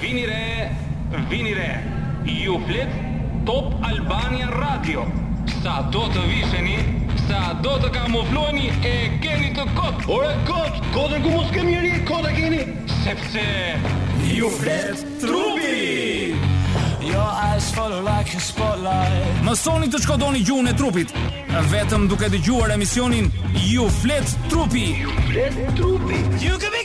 Vini re, vini re, ju flet Top Albania Radio. Sa do të visheni, sa do të kamufloheni e keni të kot. Ore kot, kot sa ku s'ka më, njerëz, kot e keni. Sepse ju flet trupi. Mësoni të shkodoni gjuhën e trupit vetëm duke dëgjuar emisionin Ju flet trupi. Ju flet trupi. Ju kemi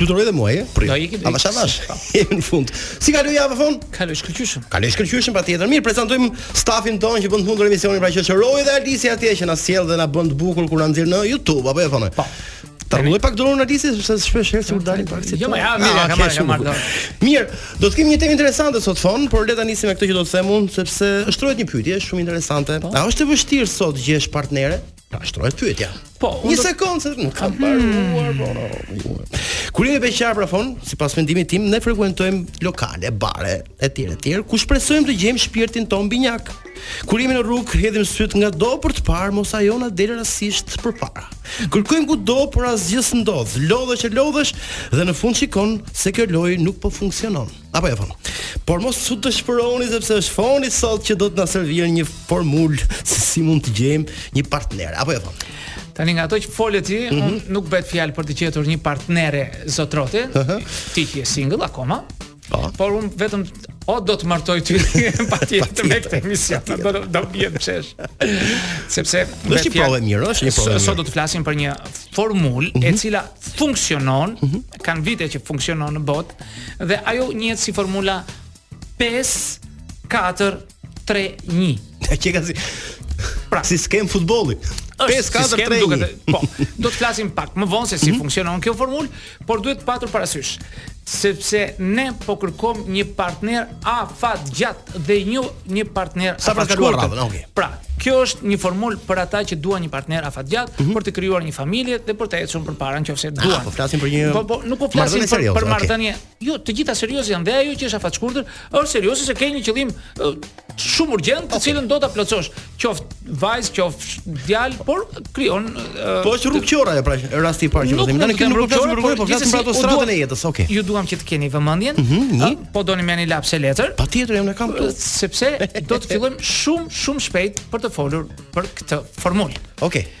Fluturoi dhe muaji, prill. Do ikim. Avash avash. Jemi në fund. Si kaloi java Fon? Kaloi shkëlqyshëm. Kaloi shkëlqyshëm patjetër. Mirë, prezantojmë stafin tonë që bën të mundur emisionin, pra që është Roy dhe Alicia atje që na sjell dhe na bën të bukur kur na nxjerr në YouTube, apo jo Fon. Po. Ta rregullojë pak dorën Alicia sepse shpesh herë sikur dalin pak si. Jo, ja, mirë, ah, ka marrë, ka marrë. Mirë, do të kemi një temë interesante sot Fon, por le ta nisim me këtë që do të them unë sepse është një pyetje shumë interesante. Po. A është e vështirë sot të gjesh partnere? Na shtrohet pyetja. Po, një sekondë, nuk kam parë. Po, Kur jemi beqarë pra Fon, sipas mendimit tim, ne frekuentojmë lokale, bare, etj, etj, ku shpresojmë të gjejmë shpirtin tonë binjak. Kur jemi në rrugë, hedhim sytë ngado për të parë mos ajo na del rastisht përpara. Kërkojmë kudo, por asgjë s'ndodh. Lodhesh e lodhesh dhe në fund shikon se kjo lojë nuk po funksionon. Apo jo Fon. Por mos u dëshpëroni sepse është Foni sot që do të na servirë një formulë se si mund të gjejmë një partner. Apo jo Fon. Tani nga ato që fole ti, mm -hmm. nuk bëhet fjalë për të gjetur një partnere zotrote. Uh -huh. Ti që je single akoma. Po. Por unë vetëm o do të të martoj ty patjetër me këtë emision, do do bie pshesh. Sepse do të provojmë mirë, është një provë. Sot do të flasim për një formulë mm -hmm. e mhm. cila funksionon mm -hmm Kanë vite që funksionon në botë dhe ajo njihet si formula 5 4 3 1. Ja që ka si Pra, si skemë futbolli. 5 4 3 1. Po, do të flasim pak më vonë se si mm -hmm. funksionon kjo formulë, por duhet patur parasysh sepse ne po kërkojmë një partner afatgjat dhe një një partner sa për të kaluar radhën, okay. Pra, kjo është një formulë për ata që duan një partner afatgjat mm -hmm. për të krijuar një familje dhe për të ecur përpara nëse ah, duan. Ah, po flasim për një Po po, nuk po flasim për për marrëdhënie. Okay. Jo, të gjitha serioze janë dhe ajo që është afatshkurtër, është serioze se ke një qëllim shumë urgjent, okay. të cilën do ta plotësosh. qoftë vajzë, qoftë djalë, por krijon uh, Po është rrugë qora pra rasti i parë që po them. Tani kemi rrugë qora, por po flasim për ato autostradën e jetës, okay. Ju dua që të keni vëmendjen. Mm -hmm, uh, po do ti me një laps e letër? Patjetër, unë kam këtu. Sepse do të fillojmë shumë shumë shpejt për të folur për këtë formulë. Okej. Okay.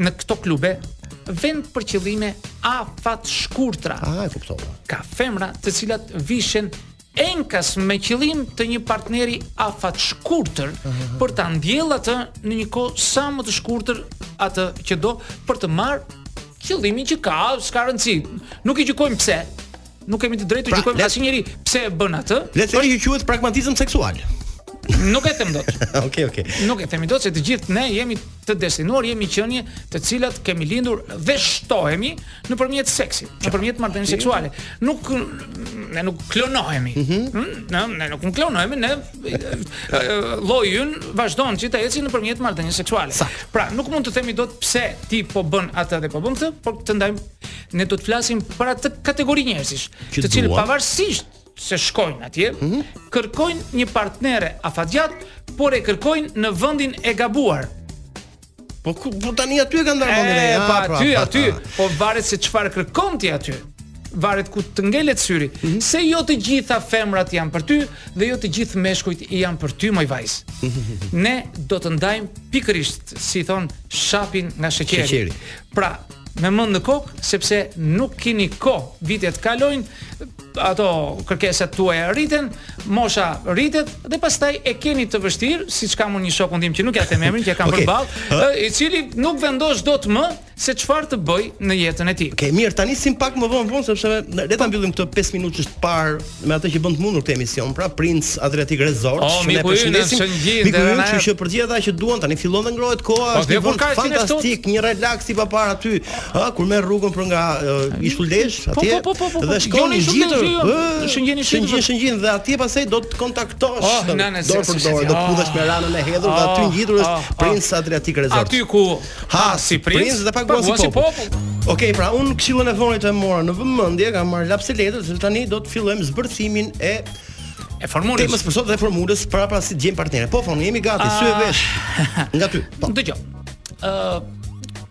në këto klube venë për qëllime afatshkurtra. Ah, e kuptova. Ka femra të cilat vishen enkas me qëllim të një partneri afatshkurtër uh -huh. për ta ndjellë atë në një kohë sa më të shkurtër atë që do për të marrë qëllimin që ka, s'ka rëndësi. Nuk i gjykojmë pse, Nuk kemi të drejtë të pra, gjykojmë pra, asnjëri pse e bën atë. Le të themi që quhet pragmatizëm seksual. Nuk e them dot. Okej, okej. Nuk e them dot se të gjithë ne jemi të destinuar, jemi qenie të cilat kemi lindur dhe shtohemi nëpërmjet seksit, nëpërmjet marrëdhënies seksuale. Nuk ne nuk klonohemi. Mm -hmm. Ne ne nuk klonohemi, ne lloji ynë vazhdon që të eci nëpërmjet marrëdhënies seksuale. Pra, nuk mund të themi dot pse ti po bën atë dhe po bën këtë, por të ndajmë Ne do të flasim për atë kategori njerëzish, të cilët pavarësisht se shkojnë atje, mm -hmm. kërkojnë një partnere afatgjatë, por e kërkojnë në vendin e gabuar. Po ku po tani aty e kanë ndarë vendin e ja, pa, pra, aty, pa, aty, pa. po varet se çfarë kërkon ti aty. Varet ku të ngelet syri. Mm -hmm. Se jo të gjitha femrat janë për ty dhe jo të gjithë meshkujt janë për ty, moj vajzë. Mm -hmm. Ne do të ndajmë pikërisht, si i thonë, shapin nga sheqeri. sheqeri. Pra, me mend në kokë sepse nuk keni kohë, vitet kalojnë, ato kërkesat tuaja rriten, mosha rritet dhe pastaj e keni të vështirë, siç kam unë një shokun tim që nuk ja them emrin, që e kam okay. përballë, i cili nuk vendos dot më se çfarë të bëjë në jetën e tij. Okej, okay, mirë, ta nisim pak më vonë vonë sepse le ta mbyllim këtë 5 minutësh të parë me atë që bën të mundur këtë emision, pra Prince Adriatic Resort, oh, që ne përshëndesim. Miku ynë, kështu që për gjithë ata që duan tani fillon të ngrohet koha, po, është një vend fantastik, një relaks i paparë aty, ë kur merr rrugën për nga Ishull Lezhë, po, atje. Po, po, po, po, dhe shkon i gjithë. Shëngjini Shëngjini. Shëngjini Shëngjini dhe atje pastaj do të kontaktosh. Oh, dorë për dore, do të ah. puthesh me ranën e hedhur dhe aty ah, ngjitur është ah, Prince Adriatic Resort. Aty ku Ha, si princ dhe paguan si popull. Okej, pra un këshillën e Thonit e mora në vëmendje, kam marr laps e letër, se tani do të fillojmë zbërthimin e e formulës. Temës për sot dhe formulës para pra si të gjejmë partnere. Po Thon, jemi gati, ah. sy e vesh. Nga ty. Po. Dëgjoj. Ë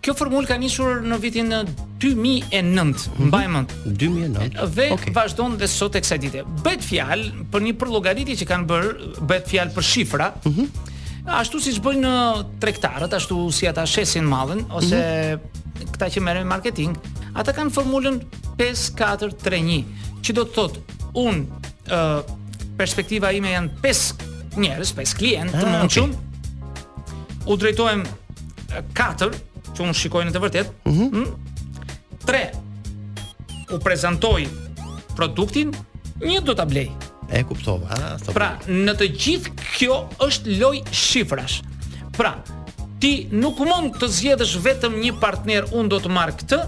Kjo formulë ka nisur në vitin 2009, mhm. mbaj mend. 2009. Dhe okay. vazhdon dhe sot e kësaj dite. Bëhet fjalë për një përllogaritje që kanë bërë, bëhet fjalë për shifra. Mhm. Ashtu siç bëjnë tregtarët, ashtu si ata shesin mallin ose mm -hmm. këta që merren me marketing, ata kanë formulën 5-4-3-1, që do të thotë un uh, perspektiva ime janë 5 njerëz, 5 klientë të ah, mundshëm. Okay. U drejtohem 4 që unë shikoj në të vërtetë. Mm -hmm. 3 u prezantoj produktin, një do ta blej. E kuptova. A, ah, pra, në të gjithë kjo është lojë shifrash. Pra, ti nuk mund të zgjedhësh vetëm një partner, unë do të marr këtë.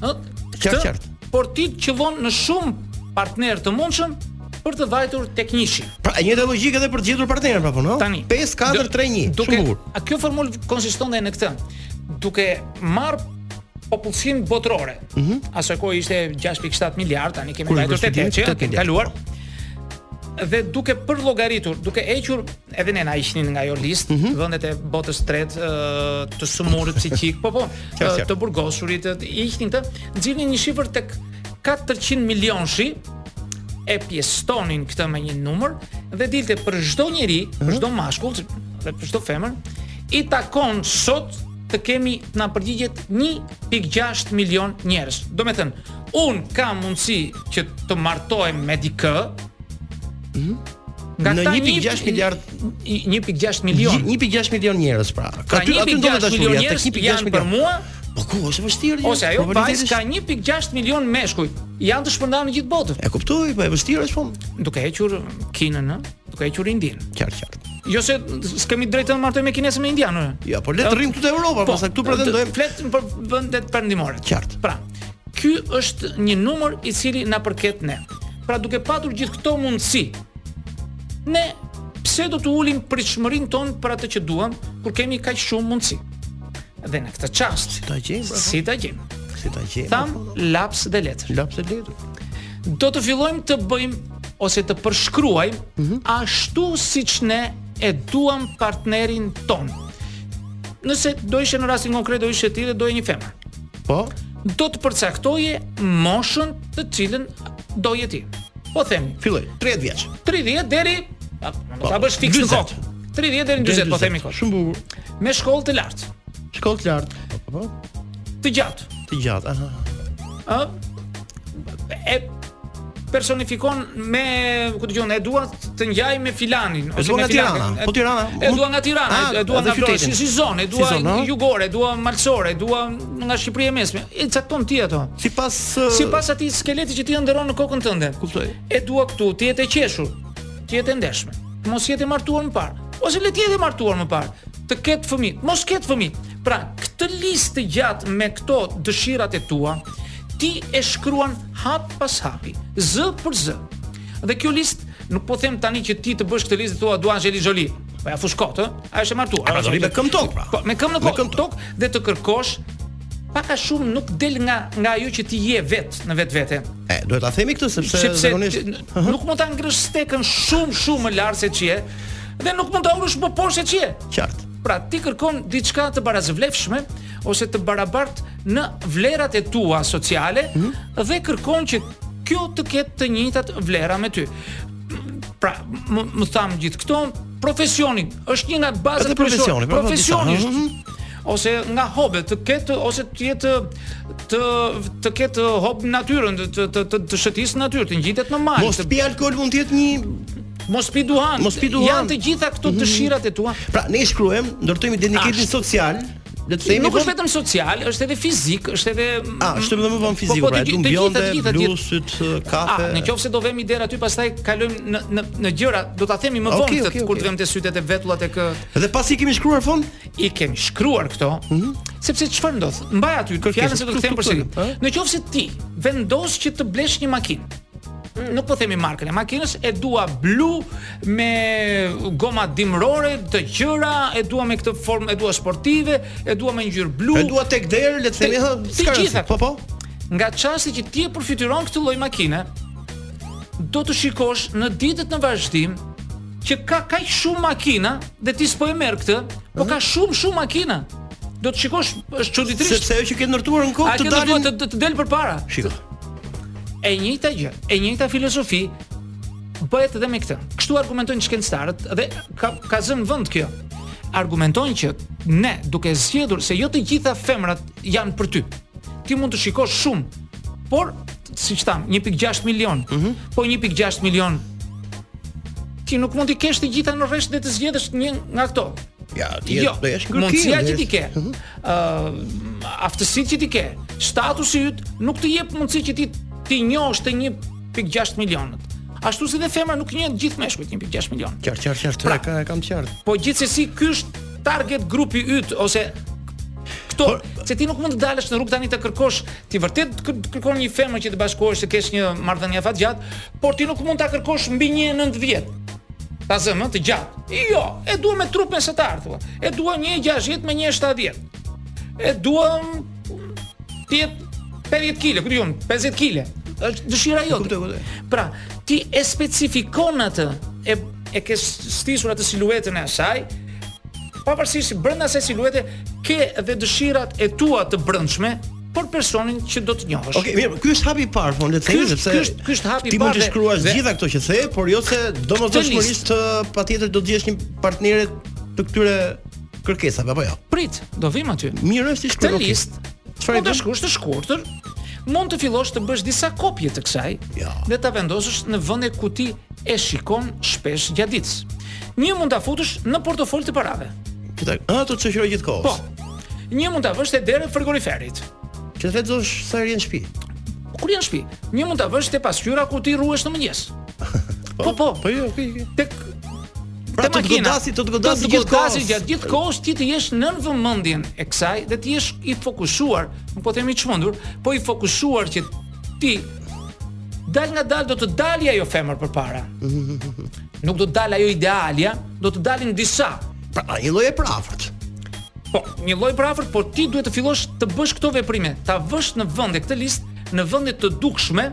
Ëh, qartë, qartë. Por ti qëllon në shumë partnerë të mundshëm për të vajtur tek njëshi. Pra, e njëjta logjikë edhe për të gjetur partnerin apo jo? Tani, 5 4 3 1. Duke, a kjo formulë konsiston edhe në këtë? Duke marr popullsinë botërore. Ëh. Mm Asaj kohe ishte 6.7 miliard, tani kemi vajtur te 8, e kemi kaluar. Dhe duke për llogaritur, duke hequr edhe ne na hiqnin nga ajo listë, mm -hmm. vendet e botës së tretë të sëmurit psikikë, po po, të burgosurit, i hiqnin këta, nxirrnin një shifër tek 400 milionëshi e pjestonin këtë me një numër dhe dilte për çdo njeri, për mhm. çdo mashkull dhe për çdo femër, i takon sot të kemi, t'i na përgjigjet 1.6 milion njerëz. Domethënë, unë kam mundësi që të martohem me dikë, mm? nga një 1.6 miliard 1.6 milion 1.6 milion njerëz pra. Ka pra, aty tek 1.6 milion njerëz janë për mua, po ku është vështirë? Ose ajo, po, vajzë ka 1.6 milion meshkuj. Janë të shpërndarë në gjithë botën. E kuptoj, po e vështirë është po. Duke hequr Kinën, ëh. Duke hequr Indinë. Qartë, qartë. Jo se s'kemi drejtë të martohemi me kineze, me indiane, ë. Ja, po le të rrimë këtu te Europa, po, pastaj këtu pretendojmë. Flet për vendet perëndimore. Qartë. Pra, ky është një numër i cili na përket ne. Pra duke patur gjithë këto mundësi, ne pse do ta ulim pritshmërinë tonë për atë që duam, kur kemi kaq shumë mundësi. Dhe në këtë çast, si ta gjejmë? Pra, si ta gjejmë? Si ta gjejmë? Tham pra, laps dhe letër. Laps dhe letër. Do të fillojmë të bëjmë ose të përshkruajmë mm -hmm. ashtu siç ne e duam partnerin tonë. Nëse do ishe në rastin konkret do ishe ti dhe doje një femër. Po, do të përcaktoje moshën të cilën doje ti. Po themi, filloj 30 vjeç. 30 deri, po, ta bësh fiks në kokë. 30 deri në 40 po themi kështu. Shumë bukur. Me shkollë të lartë. Shkollë të lartë. Po, po. po. të gjatë. Të gjatë, aha. Ë? E personifikon me, ku të gjonë, e dua të ngjajë me filanin. E dua nga Tirana, po Tirana. E dua nga Tirana, ah, e dua nga Vlorë, si, si zonë, e dua si jugore, e dua malësore, e dua nga Shqipëria e Mesme. E cakton ti ato. Si pas... Uh... Sipas atij skeleti që ti ëndërron në kokën tënde. Kuptoj. E dua këtu, të jetë e qeshur, të jetë e ndjeshme. Mos jetë e martuar më parë. Ose le të jetë e martuar më parë. Të ketë fëmijë, mos ketë fëmijë. Pra, këtë listë të gjatë me këto dëshirat e tua, ti e shkruan hap pas hapi, zë për zë. Dhe kjo listë, nuk po them tani që ti të bësh këtë listë të thuash dua Angelina Jolie, po ia fut kot, ë? Ajo është e martuar. Pra, do me këmbë në tokë, pra. Po, me këmbë në kokë, tokë dhe të kërkosh pak a shumë nuk del nga nga ajo që ti je vetë në vetvete. E, duhet ta themi këtë sepse, sepse zakonisht nuk mund ta ngrësh stekën shumë shumë më lart se ç'je dhe nuk mund ta ulësh më poshtë se ç'je. Qartë. Pra ti kërkon diçka të barazvlefshme ose të barabartë në vlerat e tua sociale mm -hmm. dhe kërkon që kjo të ketë të njëjtat vlera me ty. Pra, më, siç thamë gjithë këto, profesioni është një nga bazat e profesionit. Pra, profesioni është mhm. ose nga hobe të ketë ose të jetë të të ketë hob natyrën të të të, të shëtisë në natyrë, të ngjitet në mal. Mos të... pi alkool mund të jetë një Mos pi duhan. Mos pi duhan. Janë të gjitha këto mhm. dëshirat e tua. Pra ne shkruajmë, ndërtojmë identitetin social. Le të themi nuk është vetëm social, është edhe fizik, është edhe A, është edhe më vonë po, fizik, po, po, pra, të gjitha të gjitha blu sytë, kafe. A, në qoftë se do vemi deri aty, pastaj kalojmë në në në gjëra, do ta themi më vonë këtë kur të vemi te sytë e vetullat e kë. Dhe pasi kemi shkruar fond, i kemi shkruar këto. Mhm. Sepse çfarë ndodh? Mbaj aty, kërkesën se do të them përsëri. Në qoftë se ti vendos që të blesh një makinë, nuk po themi markën e makinës, e dua blu me goma dimërore, të gjera, e dua me këtë formë, e dua sportive, e dua me ngjyrë blu. E dua dy derë, le të themi, ha, të gjitha. Po po. Nga çasti që ti e përfytyron këtë lloj makine, do të shikosh në ditët në vazhdim që ka kaq shumë makina dhe ti s'po e merr këtë, po ka shumë shumë makina do të shikosh është çuditërisht sepse ajo që ke ndërtuar në kokë të dalin të, të, të del përpara. Shiko. E njëjta gjë, e njëjta filozofi bëhet edhe me këtë. Kështu argumentojnë shkencëtarët dhe ka ka zënë vend kjo. Argumentojnë që ne duke zgjedhur se jo të gjitha femrat janë për ty. Ti mund të shikosh shumë, por siç thamë, 1.6 milion. Mm -hmm. Po 1.6 milion ti nuk mund t'i kesh të gjitha në rresht dhe të zgjedhësh një nga këto. Ja, ti jo, do jesh kërkim. Mundësia që ti ke. Mhm. Ë, uh, aftësitë që ti ke. Statusi yt nuk të jep mundësi që ti t'i njohësh të 1.6 milionët. Ashtu si dhe femra nuk njeh gjithë meshkujt 1.6 milion. Qartë, qartë, qartë, pra, ka, e kam të qartë. Po gjithsesi ky është target grupi yt ose këto, Por, se ti nuk mund të dalësh në rrugë tani të kërkosh, ti vërtet kërkon një femër që të bashkohesh të kesh një marrëdhënie afatgjatë, por ti nuk mund ta kërkosh mbi një 90. Ta zëmë të gjatë. Jo, e dua me trup mesatar thua. E dua 1.60 me 1.70. E dua të jetë 50 kg, ku di unë, 50 kg. Është dëshira jote. Pra, ti e specifikon atë, e e ke stisur atë siluetën e asaj. Pavarësisht brenda asaj siluete ke dhe dëshirat e tua të brendshme, për personin që do të njohësh. Okej, okay, mirë, ky është hapi i parë, po le të themi se ky është ky është hapi i parë. Ti mund të shkruash dhe... gjitha këto që the, por jo se domosdoshmërisht patjetër do të gjesh një partnere të këtyre kërkesave apo jo. Ja. Prit, do vim aty. Mirë është i shkruar. Këtë listë çfarë do të shkruash të shkurtër? Mund të fillosh të bësh disa kopje të kësaj. dhe ta vendosësh në vende ku ti e shikon shpesh gjatë ditës. Një mund ta futësh në portofol të parave. Që ajo të të shoqërojë gjithkohë. Po, Një mund ta vësh te dera e frigoriferit. Që të lexosh sa rri në shtëpi. Kur je në shtëpi, një mund ta vësh te pasqyra ku ti rruhesh në mëngjes. Po, po, po, po, jo, okay, okay. Tek makina. Pra të godasi, të godasi gjithë kohës. Gjatë gjithë kohës ti të jesh nën vëmendjen e kësaj dhe të jesh i fokusuar, nuk po themi i çmendur, po i fokusuar që ti dalngadalë do të dalë ajo femër përpara. Nuk do të dalë ajo idealja, do të dalin disa. Pra, pra një lloj e përafërt. Po, një lloj përafërt, por ti duhet të fillosh të bësh këto veprime, ta vësh në vende këtë listë, në vende të dukshme.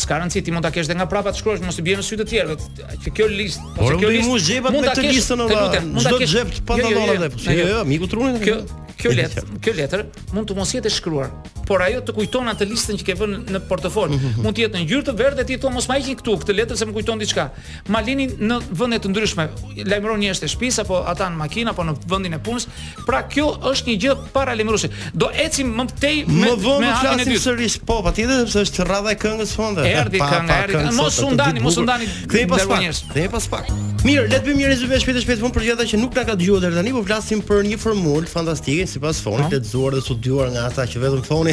S'ka rëndësi ti mund ta kesh dhe nga prapa të shkruar, mos i bjerë në sy të tjerëve. Që kjo listë, po kjo listë mund xhepat me këtë listën edhe. Mund ta kesh xhep te pantallonat dhe. Jo, jo, jo, miku trunin. Kjo kjo letër, kjo letër mund të mos jetë e shkruar, por ajo të kujton atë listën që ke vënë në portofol. Mhm, mhm. Mund të jetë në ngjyrë të verdhë ti thua mos ma hiqni këtu këtë letër se më kujton diçka. Ma lini në vende të ndryshme lajmëron njerëzit e shtëpisë apo ata në makinë apo në vendin e punës. Pra kjo është një gjë paralajmëruese. Do ecim më tej me më vonë me hapin e dytë. Sërish po, patjetër sepse është radha e këngës Fon dhe. Erdhi kënga, erdhi. Mos u ndani, mos u ndani. Kthehemi pas pak. Kthehemi pas pak. Mirë, le të bëjmë një rezume shpejt e shpejt Fon për gjithë që nuk na ka dëgjuar deri tani, po flasim për një formulë fantastike sipas Fonit, të dëgjuar dhe studiuar nga ata që vetëm Foni,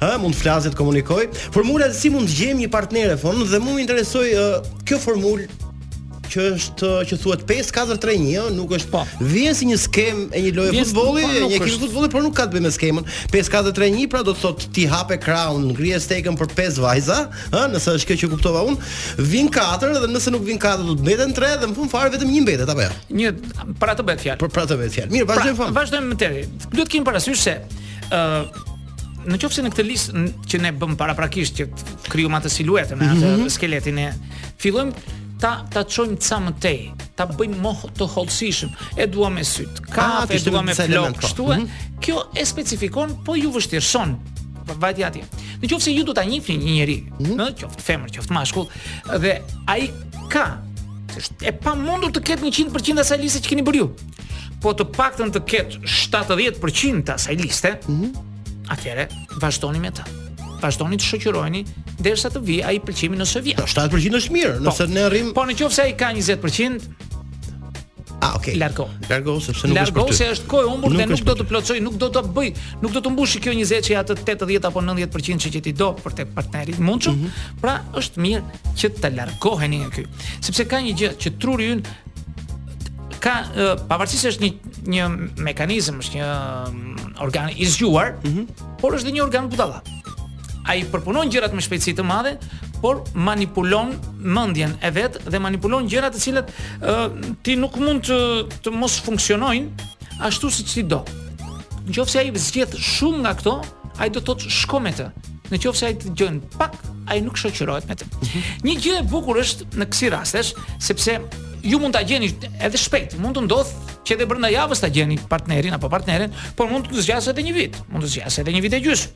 ha, mund të flasë, të komunikojë. Formula si mund të gjejmë një partnere Fon dhe mua më interesoi uh, kjo formulë që është që thuhet 5-4-3-1, ë, nuk është pa. Po. Vjen si një skemë e një loje Vjen- futbolli, po, e nuk një ekip është. futbolli, por nuk ka të bëjë me skemën. 5-4-3-1, pra do të thotë ti hape krahun, ngrije stekën për 5 vajza, ë, nëse është kjo që kuptova unë, vin 4 dhe nëse nuk vin 4 do të mbeten 3 dhe në fund fare vetëm një mbetet apo jo. Një pra të bëhet fjalë. Një pra të bëhet fjalë. Mirë, Pra, vazhdojmë Fon. vazhdojmë më tej. Duhet të kemi parasysh se ë në qoftë se në këtë listë që ne bëmë paraprakisht që krijuam atë siluetën, mm -hmm. atë skeletin e fillojmë ta ta çojmë ca më tej, ta bëjmë më të hollësishëm. E dua me sytë, ah, kafe, e dua me flokët, po. kështu. Mm -hmm. Kjo e specifikon, po ju vështirëson vajtjen atje. Në qoftë se ju do ta njihni një njeri, mm -hmm. qoftë femër, qoftë mashkull, dhe ai ka është e pamundur të ketë 100% të asaj liste që keni bërë ju. po të paktën të ketë 70% të asaj liste, mm -hmm. atëherë vazhdoni me të. Vazhdoni të shoqëroheni derisa të vijë ai pëlqimi nëse vjen. 70% është mirë, po. nëse po, ne arrijmë. Po në qoftë se ai ka 20%, Ah, okay. Largohu. Largohu sepse nuk është për ty. Largohu se është kohë e humbur dhe nuk do të plotësojë, nuk do të bëjë, nuk do të mbushë kjo 20 që atë 80 apo 90% që ti do për tek partneri i mundshëm. Mm -hmm. Pra është mirë që të largoheni nga ky. Sepse ka një gjë që truri ynë ka pavarësisht se është një një mekanizëm, është një mm, organ i zgjuar, mm -hmm. por është dhe një organ budalla. Ai përpunon gjërat me shpejtësi të madhe, por manipulon mendjen e vet dhe manipulon gjëra të cilat uh, ti nuk mund të, të mos funksionojnë ashtu siç ti do. Në qoftë se ai zgjedh shumë nga këto, ai do të thotë shko me të. Në qoftë se ai të dëgjon pak, ai nuk shoqërohet me të. Mhm. Një gjë e bukur është në kësi rastesh, sepse ju mund ta gjeni edhe shpejt, mund të ndodhë që edhe brenda javës ta gjeni partnerin apo partneren, por mund të zgjasë edhe një vit, mund të zgjasë edhe një vit e gjys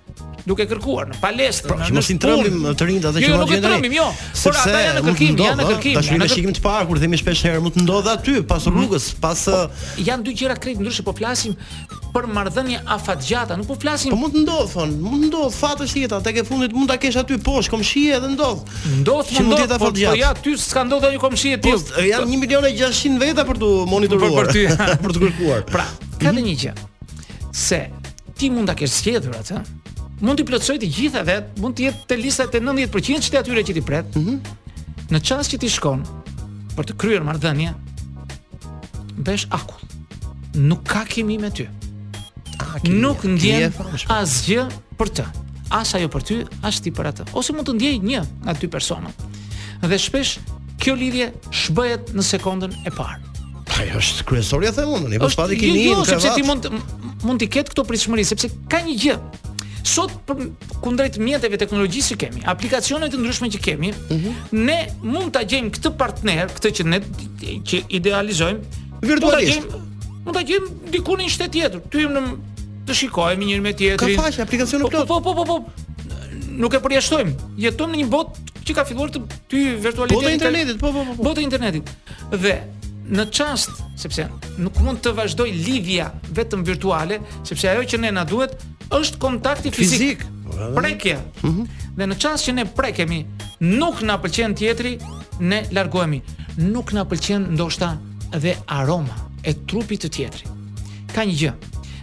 duke kërkuar në palestër, pra, Mos i trembim të rinjtë atë që jo, nuk i trembim, jo. Por ata janë në kërkim, janë në kërkim. Dashurinë me shikim të parë kur themi shpesh herë mund të ndodhë aty pas po, rrugës, pas po, janë dy gjëra krejt ndryshe po flasim për marrëdhënie afatgjata, nuk po flasim. Po mund të ndodhë, thonë, mund të ndodhë, fat është jeta, tek e fundit mund ta kesh aty poshtë komshi edhe ndodh. Ndodh, që mund të jetë afatgjatë. Po, po ja ty s'ka ndodhur një komshi e po, tillë. Po janë 1 milion e 600 veta për të monitoruar. Për, për ty, për të kërkuar. Pra, ka dhe mhm. një gjë. Se ti mund ta kesh zgjedhur atë. Mund të plotësojë të gjitha vet, mund të jetë te lista te 90% të atyre që ti pret. Mhm. Mm në çast që ti shkon për të kryer marrëdhënie, bëhesh akull. nuk ka kimi me ty. Ah, kimi, nuk ndjen asgjë për të. As ajo për ty, as ti për atë. Ose mund të ndjejë një nga dy persona. Dhe shpesh kjo lidhje zhbëhet në sekondën e parë. Po ajo është kryesorja them unë, po pati kimi. Jo, jo sepse ti mund mund t'i ketë këto pritshmëri, sepse ka një gjë. Sot përkundrejt mjeteve teknologjisë që kemi, aplikacioneve të ndryshme që kemi, mm -hmm. ne mund ta gjejmë këtë partner, këtë që ne që idealizojmë, Virtualisht. Mund ta gjejmë diku në një shtet tjetër. Ty jemi në të shikohemi njëri me tjetrin. Ka faqe aplikacione po, plot. Po po po po. po. Nuk e përjashtojmë. Jetojmë në një botë që ka filluar të ty virtualiteti. Bota e internetit, po po po. po. Bota e internetit. Dhe në çast, sepse nuk mund të vazhdojë lidhja vetëm virtuale, sepse ajo që ne na duhet është kontakti fizik. Fizik. Prekja. Mm -hmm. Dhe në çast që ne prekemi, nuk na pëlqen tjetri, ne largohemi. Nuk na pëlqen ndoshta dhe aroma e trupit të tjetri. Ka një gjë.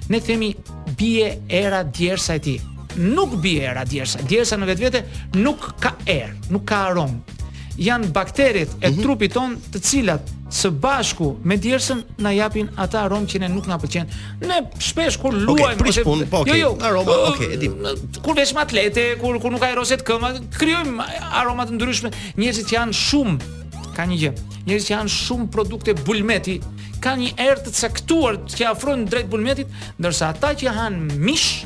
Ne themi bie era djersa e tij. Nuk bie era djersa. Djersa në vetvete nuk ka erë, nuk ka aromë. janë bakteret e mm -hmm. trupit ton të cilat së bashku me djersën na japin atë aromë që ne nuk na pëlqen. Ne shpesh kur luajmë okay, ose pun, po, okay. jo, jo, aroma, uh, okay, e di. Kur veshim atlete, kur kur nuk ajroset këma, krijojmë aroma të ndryshme. Njerëzit që hanë shumë ka një gjë. Njerëzit që hanë shumë produkte bulmeti, kanë një erë të caktuar që afron drejt bulmetit, ndërsa ata që hanë mish,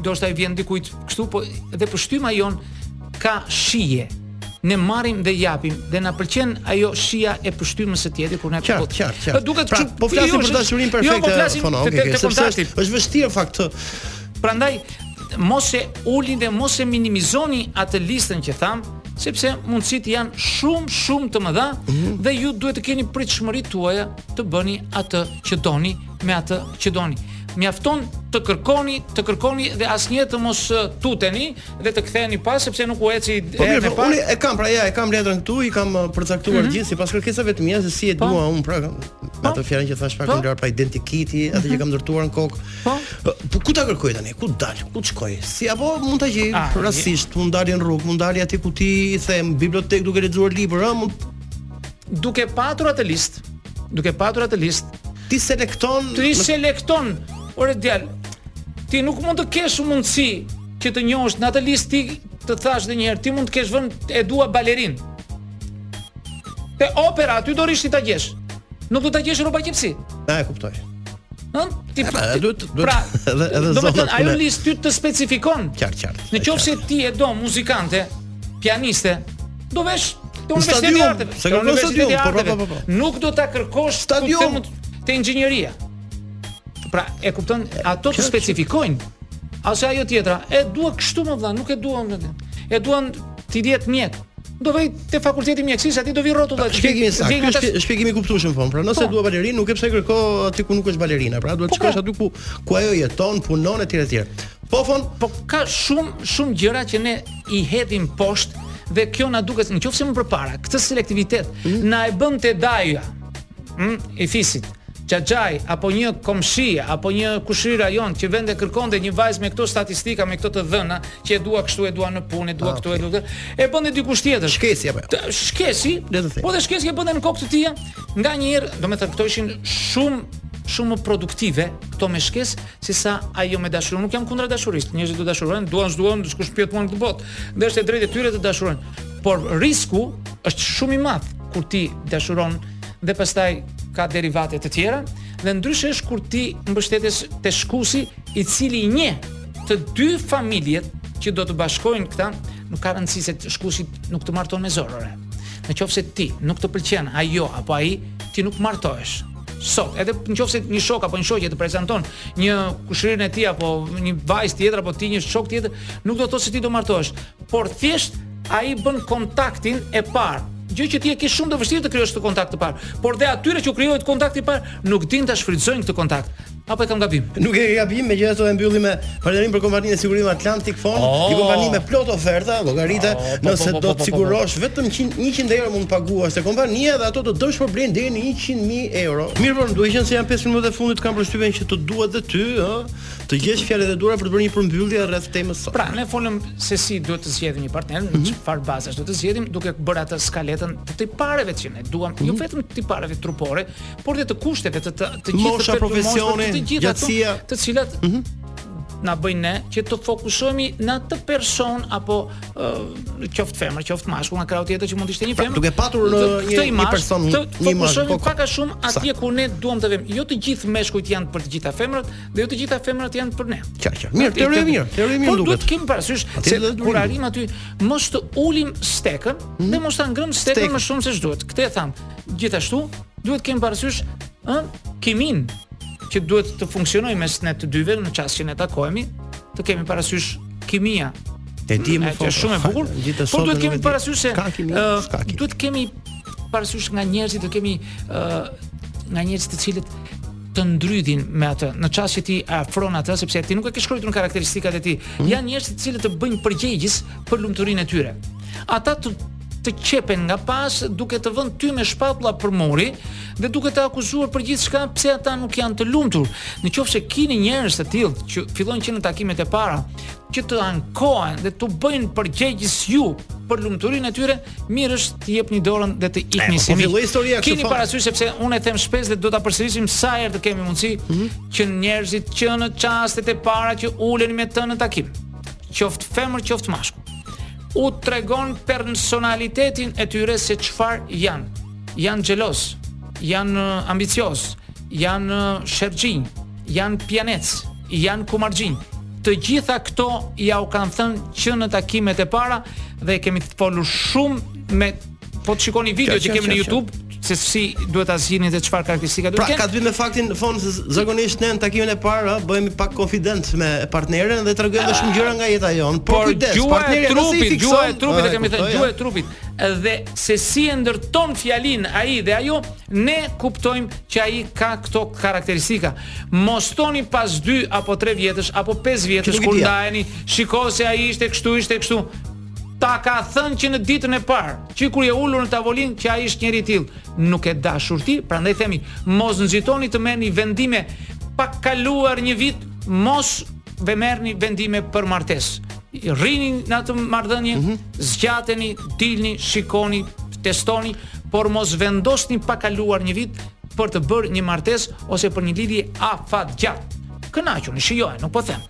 ndoshta i vjen dikujt kështu, po dhe pështyma jonë ka shije, ne marrim dhe japim dhe na pëlqen ajo shija e pështymës së tjetrit kur na ka po. Qartë, qartë. Duket pra, po flasim jo, për dashurinë perfekte. Jo, po flasim për të të kontaktit. Është vështirë fakt të. Prandaj mos e ulni dhe mos e minimizoni atë listën që tham, sepse mundësitë janë shumë shumë të mëdha mm -hmm. dhe ju duhet të keni pritshmëritë tuaja të bëni atë që doni me atë që doni. Mjafton të kërkoni, të kërkoni dhe asnjëherë të mos tuteni dhe të ktheheni pas sepse nuk u eci po, e pa. Unë e kam pra ja, e kam letrën këtu, i kam përcaktuar mm -hmm. gjithë sipas kërkesave të mia se si e po. dua unë pra po. me atë fjalën që thash pak po. ndër pra identikiti, atë mm -hmm. që mhm. kam ndërtuar në kokë. Po. Po ku ta kërkoj tani? Ku dal? Ku shkoj? Si apo mund ta gjej ah, rastisht, mund dal në rrugë, mund dal aty ku ti të themi bibliotekë duke lexuar libra, mund duke patur atë listë duke patur atë listë, ti selekton, ti selekton, ore djal, ti nuk mund të kesh mundësi që të njohësh në atë listë ti të thash dhe njëherë, ti mund të kesh vënë e dua balerinë. Te opera, ty do rrish ti ta gjesh. Nuk do ta gjesh rrobaqepëse. Ta e kuptoj. Ëh, ti pra, do të do pra, edhe edhe zona. Do të ajo listë ty të specifikon. Qartë, qartë. Në qoftë se ti e do muzikante, pianiste, Do vesh Në stadium, se ka në stadium, po, po, po, po, po. Nuk do ta kërkosh stadium te inxhinieria. Pra, e kupton, ato të specifikojnë. Ose ajo tjetra, e dua kështu mor vëlla, nuk e duam këtë. E duan ti të jetë mjek. Do vejë te fakulteti i mjekësisë, aty do vijë rrotull. Shpjegimi sa. Ky është shpjegim i kuptueshëm fon. Pra, nëse po. dua balerinë, nuk ke pse kërkon aty ku nuk është balerina. Pra, duhet të po, pra. shkosh aty ku ku ajo jeton, punon etj etj. Po fon, po ka shumë shumë gjëra që ne i hedhim poshtë dhe kjo na duket në qoftë se më përpara këtë selektivitet mm. na e bënte daja mm, i fisit xhaxhai apo një komshi apo një kushërira jonë që vente kërkonte një vajzë me këto statistika me këto të dhëna që e dua kështu e dua në punë e dua ah, këtu e dua e bënte dikush tjetër shkesi apo jo? shkesi le të them po dhe shkesi e bënte në kokë të tija nga një herë domethënë këto ishin shumë shumë më produktive këto me shkes se sa ajo me dashuri. Nuk jam kundra dashurisë. Njerëzit do dashurojnë, duan, s'duan, kush pyet mua në këtë botë. Dhe është e drejta e tyre të dashurojnë. Por risku është shumë i madh kur ti dashuron dhe pastaj ka derivate të tjera dhe ndryshe është kur ti mbështetesh te shkusi i cili i njeh të dy familjet që do të bashkojnë këta nuk ka rëndësi se shkusi nuk të marton me zor ore. Në qoftë se ti nuk të pëlqen ajo apo ai, ti nuk martohesh. sot. Edhe në qoftë se një shok apo një shoqe të prezanton një kushërinë e tij apo një vajzë tjetër apo ti një shok tjetër, nuk do të thotë se ti do martohesh, por thjesht ai bën kontaktin e parë. Gjë që ti e ke shumë të vështirë të krijosh këtë kontakt të parë, por dhe atyre që u krijohet kontakti i parë nuk din ta shfrytëzojnë këtë kontakt. Apo e kam gabim? Nuk e ke gabim, megjithatë e mbyllim me falënderim për kompaninë e sigurimit Atlantic Phone, oh, një kompani me plot oferta, llogaritë, oh, po, nëse po, po, do të sigurosh vetëm 100 100 euro mund të paguash te kompania dhe ato do të dësh për blenë deri në 100.000 euro. Mirë, por duke qenë se janë 5 minuta e fundit kam përshtypjen që të duhet dhe ty, ë, të gjesh fjalët e duhura për të bërë një përmbyllje rreth temës sot. Pra, ne folëm se si duhet të zgjedhim një partner, në mhm. çfarë bazash do të zgjedhim, duke bërë atë skaletën të tipareve që ne duam, jo mhm. vetëm tipareve trupore, por dhe të kushteve të të, të gjithë mosha, profesioni, të gjitha gjatësia, të, të cilat mm -hmm. na bëjnë ne që të fokusohemi në atë person apo uh, qoftë femër, qoftë mashkull, nga krahu tjetër që mund të ishte një pra, femër. Pra, duke patur në një, një, një person, një mashkull. Të fokusohemi po, pak a shumë atje ku ne duam të vim. Jo të gjithë meshkujt janë për të gjitha femrat dhe jo të gjitha femrat janë për ne. Qa, qa. Mirë, teori mirë, teori mirë duket. Por duhet të kemi parasysh se kur arrim aty mos të ulim stekën mm -hmm. dhe mos ta ngrëm stekën më shumë se ç'duhet. Këtë e thamë. Gjithashtu, duhet të kemi parasysh ë kiminë që duhet të funksionojë mes ne të dyve në çast që ne takohemi, të kemi parasysh kimia. E di më fort. Është shumë e bukur. Por duhet të kemi parasysh se duhet të kemi parasysh nga njerëzit të kemi ë nga njerëz të cilët të ndrydhin me atë në çast që ti afron atë sepse ti nuk e ke shkruar në karakteristikat e tij. Mm. Janë njerëz të cilët të bëjnë përgjegjës për lumturinë e tyre. Ata të të qepen nga pas duke të vënë ty me shpatulla për muri dhe duke të akuzuar për gjithçka pse ata nuk janë të lumtur. Në qoftë se keni njerëz të tillë që fillojnë që në takimet e para që të ankohen dhe t'ju bëjnë përgjegjës ju për lumturinë e tyre, mirë është t'i jepni dorën dhe të ikni po si miu. Keni parasysh sepse unë e them shpesh dhe do ta përsërisim sa herë të kemi mundësi mm -hmm. që njerëzit që në çastet e para që uleni me të në takim, qoftë femër, qoftë mashkull, u tregon personalitetin e tyre se çfarë janë. Janë xhelozë, janë ambiciozë, janë sherrxhinj, janë pijanecë, janë kumarxhinj. Të gjitha këto jua kanë thënë që në takimet e para dhe e kemi folur shumë me Po të shikoni video që kemi në YouTube se si duhet ta zgjidhni dhe çfarë karakteristika duhet pra, të kenë. Pra ka të bëjë me faktin Fon se zakonisht ne në takimin e parë bëhemi pak konfidentë me partnerin dhe tregojmë shumë gjëra nga jeta jonë. Po kujdes, partneri do të fikson. Gjuha e trupit, kemi thënë gjuha e trupit. Dhe se si e ndërton fjalinë ai dhe ajo, ne kuptojmë që ai ka këto karakteristika. Mos thoni pas 2 apo 3 vjetësh apo 5 vjetësh kur ndaheni, shiko se ai ishte kështu, ishte kështu. Ta ka thënë që në ditën e parë, që kur je ulur në tavolinë që ai është njeri i tillë, nuk ke dashur ti, prandaj themi, mos nxitoni të merrni vendime pa kaluar një vit, mos e merrni vendime për martesë. Rrini në atë marrëdhënie, mm -hmm. zgjateni, dilni, shikoni, testoni, por mos vendosni pa kaluar një vit për të bërë një martesë ose për një lidhje afatgjatë. Kënaquni, shijojeni, nuk po them.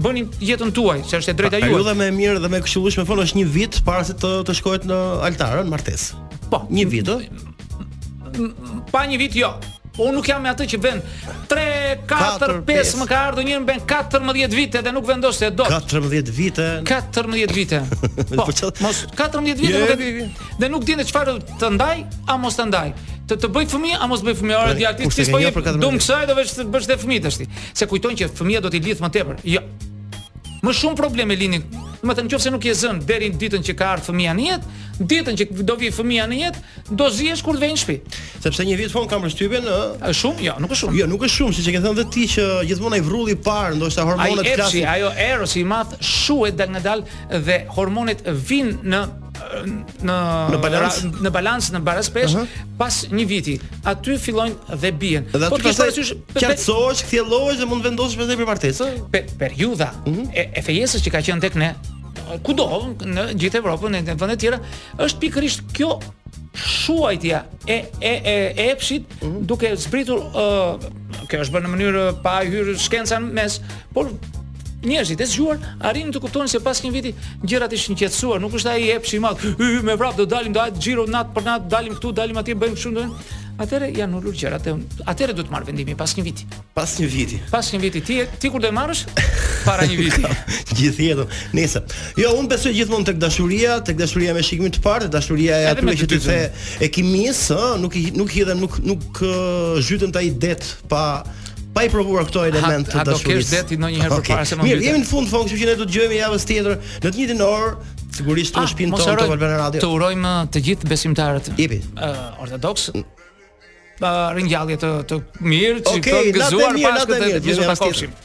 bëni jetën tuaj, se është e drejta juaj. Periudha më e mirë dhe më e këshillueshme Fon është një vit para se të të shkohet në altar, në martesë. Po, një vit, ë? Pa një vit jo. Unë nuk jam me atë që venë 3, 4, 5, më ka ardhur një ben 14 vite dhe nuk vendos se do. 14 vite. 14 vite. Po, po mos 14 vite nuk e dhe nuk dinë çfarë të ndaj, a mos të ndaj. Të të bëj fëmijë, a mos të bëj fëmijë, ore idiot, ti po je dum kësaj do veç të bësh dhe fëmijë tashti. Se kujtojnë që fëmija do t'i lidhë më tepër. Jo. Më shumë probleme lindin. Më thënë, qoftë se nuk je zënë deri në ditën që ka ardhë fëmija në jetë, ditën që do vijë fëmija në jetë, do zihesh kur të vesh n'shpi. Sepse një vit Fon kam përshtypjen, ë. A shumë? Jo, nuk është shumë. Jo, nuk është shumë, siç e ke thënë dhe ti që gjithmonë ai vrulli i parë, ndoshta hormonet kërcasin. Ai ajo erosi i madh shuhet dalëngadalë dhe hormonet vijnë në në në balans në balans në baraspeshë uh -huh. pas një viti aty fillojnë dhe bien dhe po ti parasysh Qartësohesh, kthjellohesh dhe mund të vendosësh pastaj për martesë. Po, periudha mm -hmm. e, e fejesës që ka qenë tek ne kudo në gjithë Evropën në vende të tjera është pikërisht kjo shuajtja e e e e epshit mm -hmm. duke zbritur uh, kjo është bërë në mënyrë pa hyrë shkenca në mes, por njerëzit e zgjuar arrinin të kuptonin se pas një viti gjërat ishin qetësuar, nuk është ai epshi i madh, me vrap do dalim do hajt xhiro natë për natë, dalim këtu, dalim atje, bëjmë kështu ndonjë. Atëre janë ulur gjërat e atëre do të merret vendimi pas një viti. Pas një viti. Pas një viti ti ti kur do e marrësh para një viti. Gjithë jetën. Nesër. Jo, unë besoj gjithmonë tek dashuria, tek dashuria me shikim të parë, dashuria e atyre që ti the e kimisë, ë, nuk i nuk i hidhen, nuk nuk zhyten te ai det pa pa i provuar këto elementë të dashurisë. A do kesh deti ndonjëherë okay. përpara se më vjen? Mirë, jemi në fund Fon, kështu që ne do të dëgjohemi javën tjetër në të njëjtën orë. Sigurisht në ah, shpinë tonë të Albana Radio. T'i urojmë të gjithë besimtarët. Jepi. Uh, ortodoksë. Po ringjallje të të mirë, çiftë okay, gëzuar Pashkët të gjithë të takojmë.